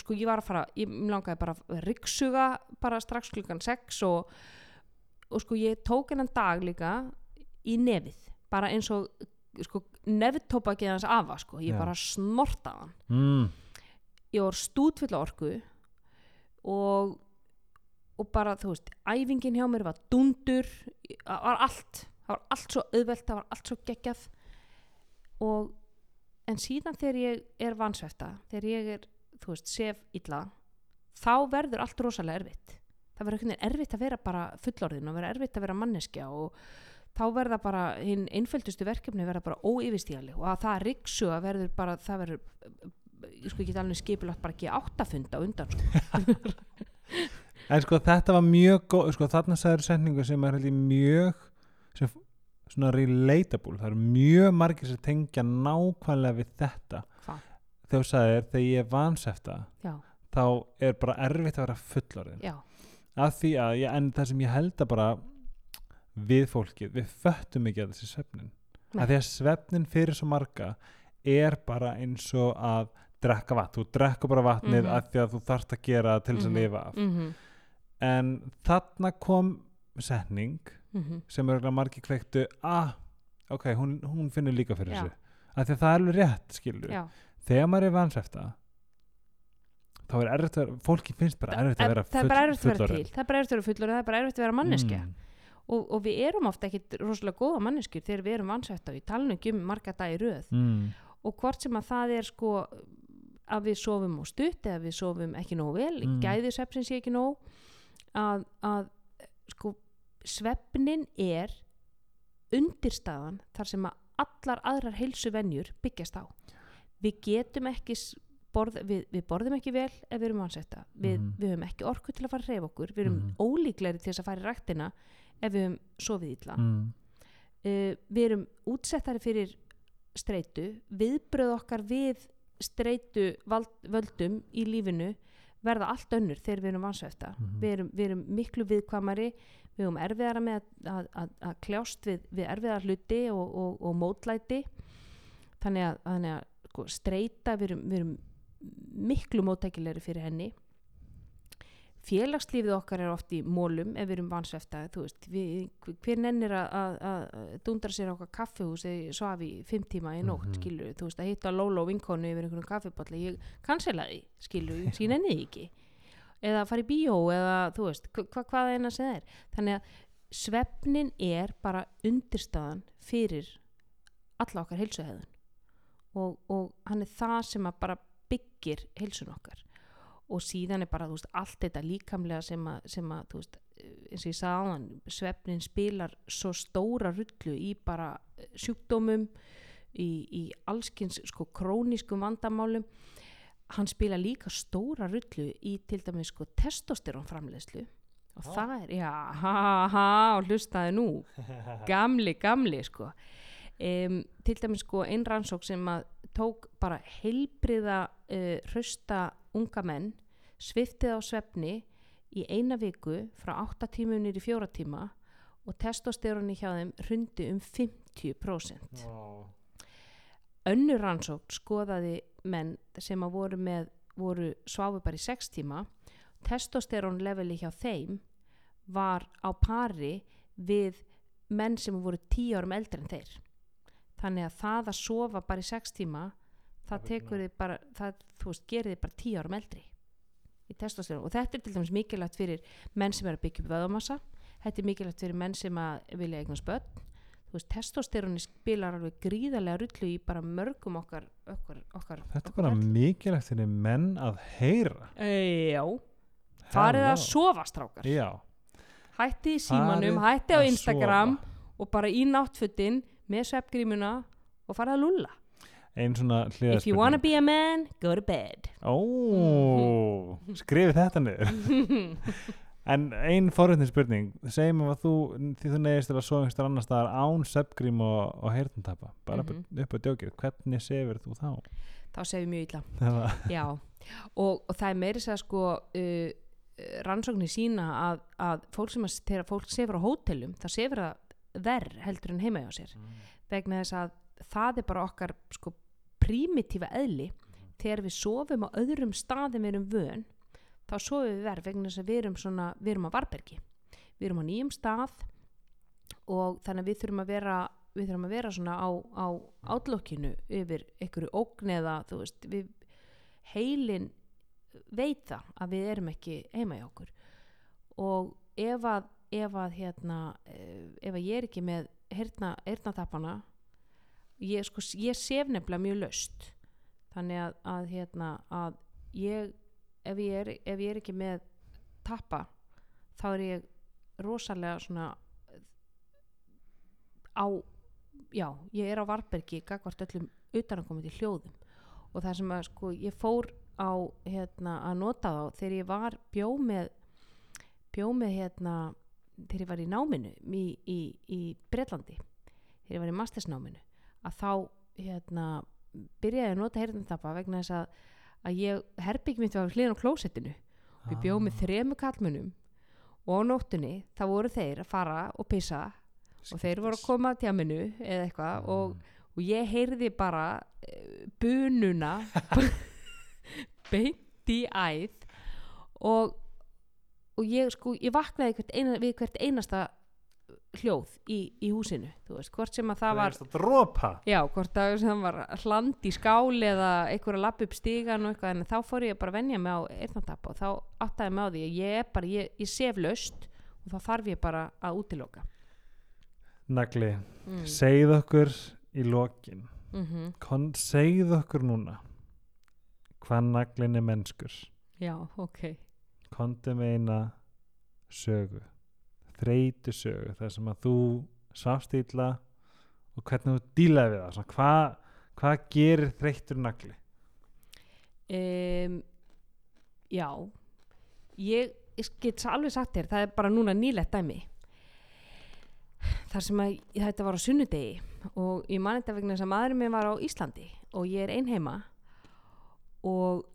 sko ég var að fara, ég langaði bara að ryggsuga bara strax klukkan 6 og, og sko ég tók hennan dag líka í nefið, bara eins og sko nefntópakið hans afa sko, ég Já. bara snortaði hann mm. ég var stútfull orku og og bara þú veist, æfingin hjá mér var dundur, það var allt það var allt svo auðvelt, það var allt svo geggjað og en síðan þegar ég er vansvefta þegar ég er, þú veist, sef illa þá verður allt rosalega erfitt það verður einhvern veginn erfitt að vera bara fullorðin og verður erfitt að vera manneskja og þá verða bara hinn einföldustu verkefni verða bara óyfirstíðali og að það riksu að verður bara það verður ég sko ekki alveg skipulagt bara ekki áttafunda undan sko. en sko þetta var mjög góð sko þarna sagður setningu sem er held ég mjög sem svona relatable það eru mjög margir sem tengja nákvæmlega við þetta Hvað? þegar sagðir þegar ég er vansefta já, þá er bara erfitt að vera fullorðin já, af því að ég, en það sem ég held að bara við fólkið, við föttum ekki að þessi svefnin Nei. af því að svefnin fyrir svo marga er bara eins og að drekka vatn, þú drekka bara vatnið Mhm. af því að þú þarft að gera til þess Mhm. að lifa af mhm, en þarna kom setning mhm sem er margir kveiktu ah, ok, hún, hún finnur líka fyrir Já. þessu af því að það er alveg rétt, skilur já, þegar maður er vansefta þá er erfitt að vera fólki finnst bara erfitt að vera er að til það er bara erfitt að vera fullur það er bara erfitt að vera manneskja Mm. Og, og við erum ofta ekkit rosalega góða manneskjur þegar við erum ég tala nú ekki um marga dagi röð Mm. og hvort sem að það er sko að við sofum og stutt eða við sofum ekki nógu vel, Mm. mm. gæði svefnin sé ekki nóg að, að sko svefnin er undirstaðan þar sem að allar aðrar heilsu venjur byggjast á við getum ekki borð, við, við borðum ekki vel ef við erum vansetta við, Mhm. við höfum ekki orku til að fara að reyfa okkur við erum Mhm. ólíklegri til þess að fara í ræktina ef við höfum sofið illa Mm. uh, við erum útsettari fyrir streitu viðbröð okkar við streitu vald, völdum í lífinu verða allt önnur þegar við erum vansvefta Mhm. við, erum, við erum miklu viðkvamari við erum erfiðara með að, að, að, að kljást við, við erfiðar hluti og, og, og mótlæti þannig að, þannig að sko, streita við erum, við erum miklu móttækilegri fyrir henni félagslífið okkar er oft í mólum ef við erum vansvefta hver nennir að, að, dundra sér á okkar kaffihús eða svaf í fimm tíma í nótt Mhm. skilur, þú veist, að hitta Lóla og vinkonu yfir einhvern kaffibotli, ég kanselaði skilur, ég nenni því ekki. Eða fara í bíó eða þú veist hva, hva, hvað eina sem það er þannig að svefnin er bara undirstaðan fyrir alla okkar heilsuhæðun og, og hann er það sem að bara byggir heilsun okkar og síðan er bara veist, allt þetta líkamlega sem að, sem að veist, eins og ég sagði áðan svefnin spilar svo stóra rullu í bara eh, sjúkdómum í, í allskins sko krónískum vandamálum. Hann spila líka stóra rullu í til dæmis sko testosterón framleiðslu og það er, já, ha, ha, og hlustaði nú. Gamli, gamli sko. Um, til dæmis sko ein rannsók sem að tók bara heilbriða uh, hrausta unga menn sviftið á svefni í eina viku frá 8 tímum nýri 4 tíma og testosteroni hjá þeim hrundi um 50%. Wow. Önnur rannsókn skoðaði menn sem að voru með voru sváfu bara í 6 tíma testosterón leveli hjá þeim var á pari við menn sem voru 10 árum eldri en þeir þannig að það að sofa bara í 6 tíma það tekur þið bara það, þú veist, gerir þið bara 10 árum eldri í testosterón. Og þetta er til dæmis mikilvægt fyrir menn sem er að byggja upp vöðumassa þetta er mikilvægt fyrir menn sem vilja eignast börn. Þú veist, testosteróni spilar alveg gríðarlega rullu í bara mörgum okkar okkar, okkar Þetta er bara mikilvægt fyrir menn að heyra. e, já, farið að sofa strákar. Já. hætti í símanum, Farið hætti á Instagram sofa. og bara í náttfötin með sveppgrímuna og farið að lulla Einn svona hliðarspurning. if you wanna be a man, go to bed. Ó, skrifið þetta niður. En ein forréttin spurning, segjum að þú, því þú neyðist til að sofa einhverstar annar staðar án söpgrím og, og heyrnantapa, bara Mhm. upp, upp á djókið, hvernig sefur þú þá? þá sefum mjög illa. Já, og, og það er meiri sér sko uh, rannsóknir sína að, að fólk sem að þegar fólk sefur á hótelum, það sefur það verð heldur en heima hjá sér. Vegna þess að það er bara okkar sko primitífa eðli. Þegar við sofum á öðrum staðum við erum vön þá sofum við verð vegna þess að við erum svona við erum á varbergi, við erum á nýjum stað og þannig að við þurfum að vera við þurfum að vera svona á, á átlokkinu yfir einhverju ógn eða þú veist, við heilin veit það að við erum ekki heima hjá okkur. Og ef að, ef að hérna, eh, ef að ég er ekki með heyrna, heyrnatappana ég, sko, ég sef nefnilega mjög löst þannig að, að hérna að ég ef ég, er, ef ég er ekki með tappa þá er ég rosalega svona á já, ég er á Varbergi gagvart öllum utanakomandi hljóðum. Og það sem að sko ég fór á hérna að nota þá þegar ég var bjó með bjó með hérna þegar ég var í náminu í, í, í Bretlandi þegar ég var í mastersnáminu að þá hérna byrjaði að nota heyrðantappa vegna þess að, að ég herbygg mitt var hliðan á klósettinu. Og ég bjó með þremu kallmunum og á nóttunni þá voru þeir að fara og pissa og þeir voru að koma að tjáminu eða eitthvað og, og ég heyrði bara uh, bununa beint í æð og, og ég sko ég vaknaði hvert eina, við hvert einasta hljóð í, í húsinu þú veist, hvort sem að það var dropa. já, hvort að það var hland í skál eða einhver að lappa upp stígan og eitthvað en þá fór ég bara að venja mig á eyrnatappa og þá áttaði mig á því að ég er bara, ég, ég sef löst og þá þarf ég bara að útiloka Nagli, mm. segð okkur í lokin, mm Kon, segð okkur núna hvað naglin er mennskur. já, ok Kondu með eina sögu, þreytu sögu, þar sem að þú sást illa og hvernig þú dílaði við það, svona, hvað, hvað gerir þreyttur nagli? um, já ég, ég get alveg sagt þér það er bara núna nýlegt dæmi. Þar sem að þetta var á sunnudegi og ég man þetta vegna þess að maðurinn minn var á Íslandi og ég er ein heima og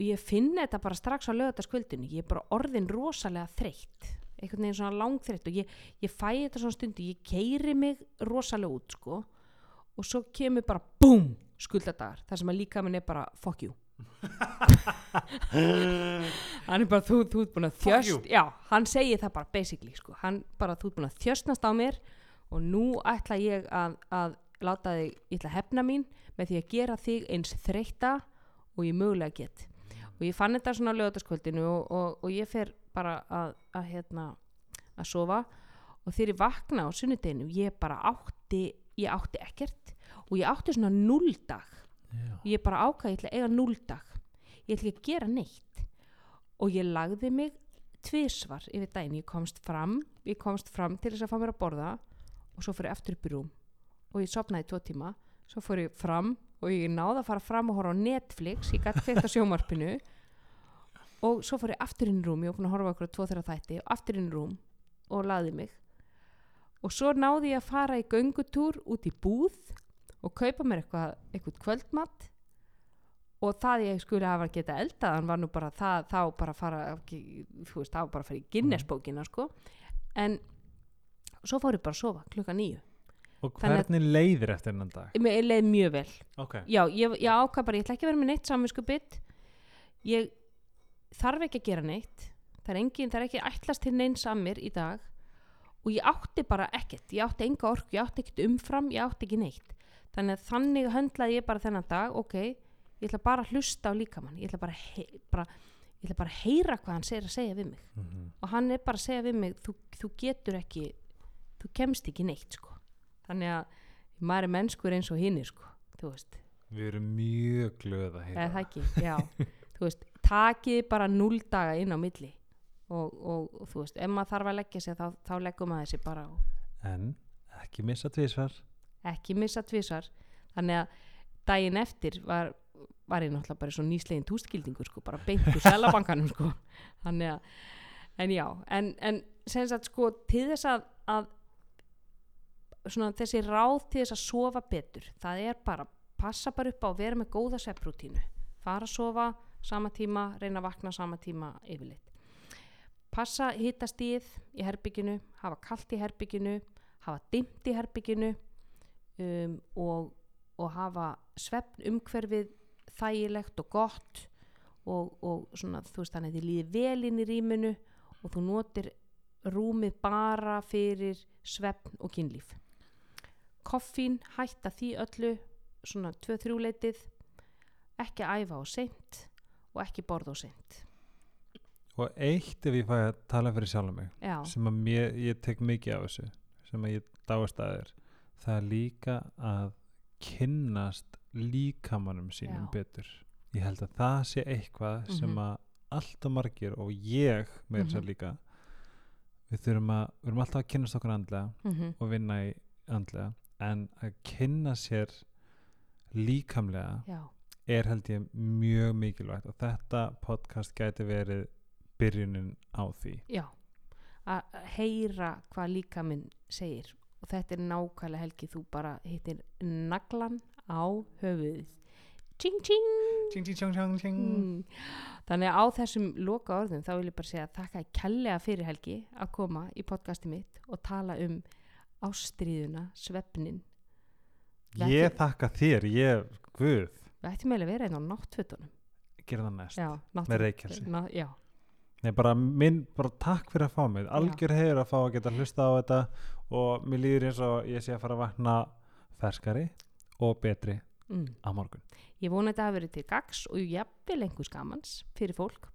ég finn þetta bara strax á lögataskvöldinu ég er bara orðin rosalega þreytt einhvern veginn svona langþreytt og ég, ég fæ þetta svona stundu, ég keiri mig rosalega út sko og svo kemur bara BOOM skuldadagar þar sem að líka minn er bara fuck you hann er bara þú, þú ert búin að þjöst já, hann segir það bara basically sko. hann bara þú ert búin að þjöstnast á mér og nú ætla ég að, að láta þig, ég ætla að hefna mín með því að gera þig eins þreytta og ég mögulega get og ég fann þetta svona á lögataskvöldinu og, og, og ég fer bara að, að hérna að sofa. Og þegar ég vakna á sunnudeginu ég bara átti ég átti ekkert. Og ég átti svona núldag og ég bara ákvað, ég ætla að eiga núldag ég ætla ekki að gera neitt. Og ég lagði mig tvisvar yfir daginn, ég komst fram ég komst fram til þess að fá mér að borða. Og svo fór ég aftur upp í rúm. Og ég sopnaði tvo tíma, svo fór ég fram og ég náði að fara fram og horfa á Netflix. Ég gæti á sjómarpinu og svo fór ég aftur inn í rúm ég var búin að horfa okkur á tvo þeirra þætti og aftur inn í rúm og lagði mig. Og svo náði ég að fara í göngutúr út í búð og kaupa mér eitthvað, eitthvað kvöldmatt og það ég skulle hafa geta eldaðan var nú bara það, þá bara fara veist, þá bara fara í Guinness-bókina sko, en svo fór ég bara að sofa klukka nýju Og að- hvernig leiðir eftir hennan dag? leið mjög vel. Ok. já, ég, ég ákvað bara, ég ætla ekki að vera með neitt samvinsku bytt ég þarf ekki að gera neitt það er, engin, það er ekki ætlast til neins að mér í dag og ég átti bara ekkert ég átti enga orku, ég átti ekkert umfram ég átti ekki neitt. Þannig að þannig höndlaði ég bara þennan dag ok, ég ætla bara að hlusta á líkamann ég ætla bara, hei, bara ég ætla bara að heyra hvað hann segir að segja við mig. Mhm. og hann er bara að segja við mig þú, þú getur ekki, þú kemst ekki neitt sko, þannig að maður er mennskur eins og hinni sko, Við erum mjög glöð að heyra. eða það. ekki, já. Þú veist, takið bara null daga inn á milli og, og, og þú veist, ef maður þarf að leggja sig þá, þá leggum maður þessi bara á En ekki missa tvísvar. ekki missa tvisar þannig að daginn eftir var, var ég náttúrulega bara svo nýslegin tústgildingur sko, bara beint úr selabankanum sko. þannig að en já, en, en sem sagt sko til þess að, að svona þessi ráð til þess að sofa betur, það er bara passa bara upp á að vera með góða svepprútínu fara að sofa sama tíma reyna að vakna sama tíma yfirleitt. Passa hitastíð í herbygginu, hafa kalt í herbygginu hafa dimmt í herbygginu um, og, og hafa svefn umhverfið þægilegt og gott og, og svona þú veist þannig að þið líði vel inn í rýminu og þú notir rúmið bara fyrir svefn og kynlíf. Koffín hætta því öllu svona 2-3 leitið ekki æfa á seint og ekki borða á seint Og eitt ef ég fæ að tala fyrir sjálf mig, já, sem að mér, ég tek mikið af þessu, sem að ég dáist að þér, það er líka að kynnast líkamannum sínum Já. betur. Ég held að það sé eitthvað sem Mhm. að allt og margir og ég með þess Mhm. að líka, við þurfum að, við erum alltaf að kynnast okkur andlega mm og vinna í andlega, en að kynna sér líkamlega já, er held ég mjög mikilvægt og þetta podcast gæti verið byrjunin á því já að heyra hvað líka minn segir og þetta er nákvæmlega helgi þú bara hittir naglan á höfuðið tjing tjing Tjing, tjing, tjing, tjing, tjing. mm. þannig að á þessum loka orðum þá vil ég bara segja þakka kellega fyrir helgi að koma í podcasti mitt og tala um ástríðuna, svefnin Ég þakka þér, ég, guð við ættum eiginlega að vera einn á náttfötunum. Gera það næst, já, með reykjelsi já, Nei, bara, minn, bara takk fyrir að fá mig. Algjör hefur að fá að geta hlusta á þetta og mér líður eins og ég sé að fara að vakna ferskari og betri mm. á morgun. Ég vona að þetta hafi verið til gags og jafnvel einhvers gamans fyrir fólk.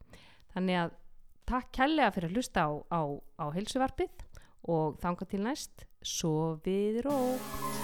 Þannig að takk kellega fyrir að hlusta á, á, á heilsuvarpið og þanga til næst svo við rótt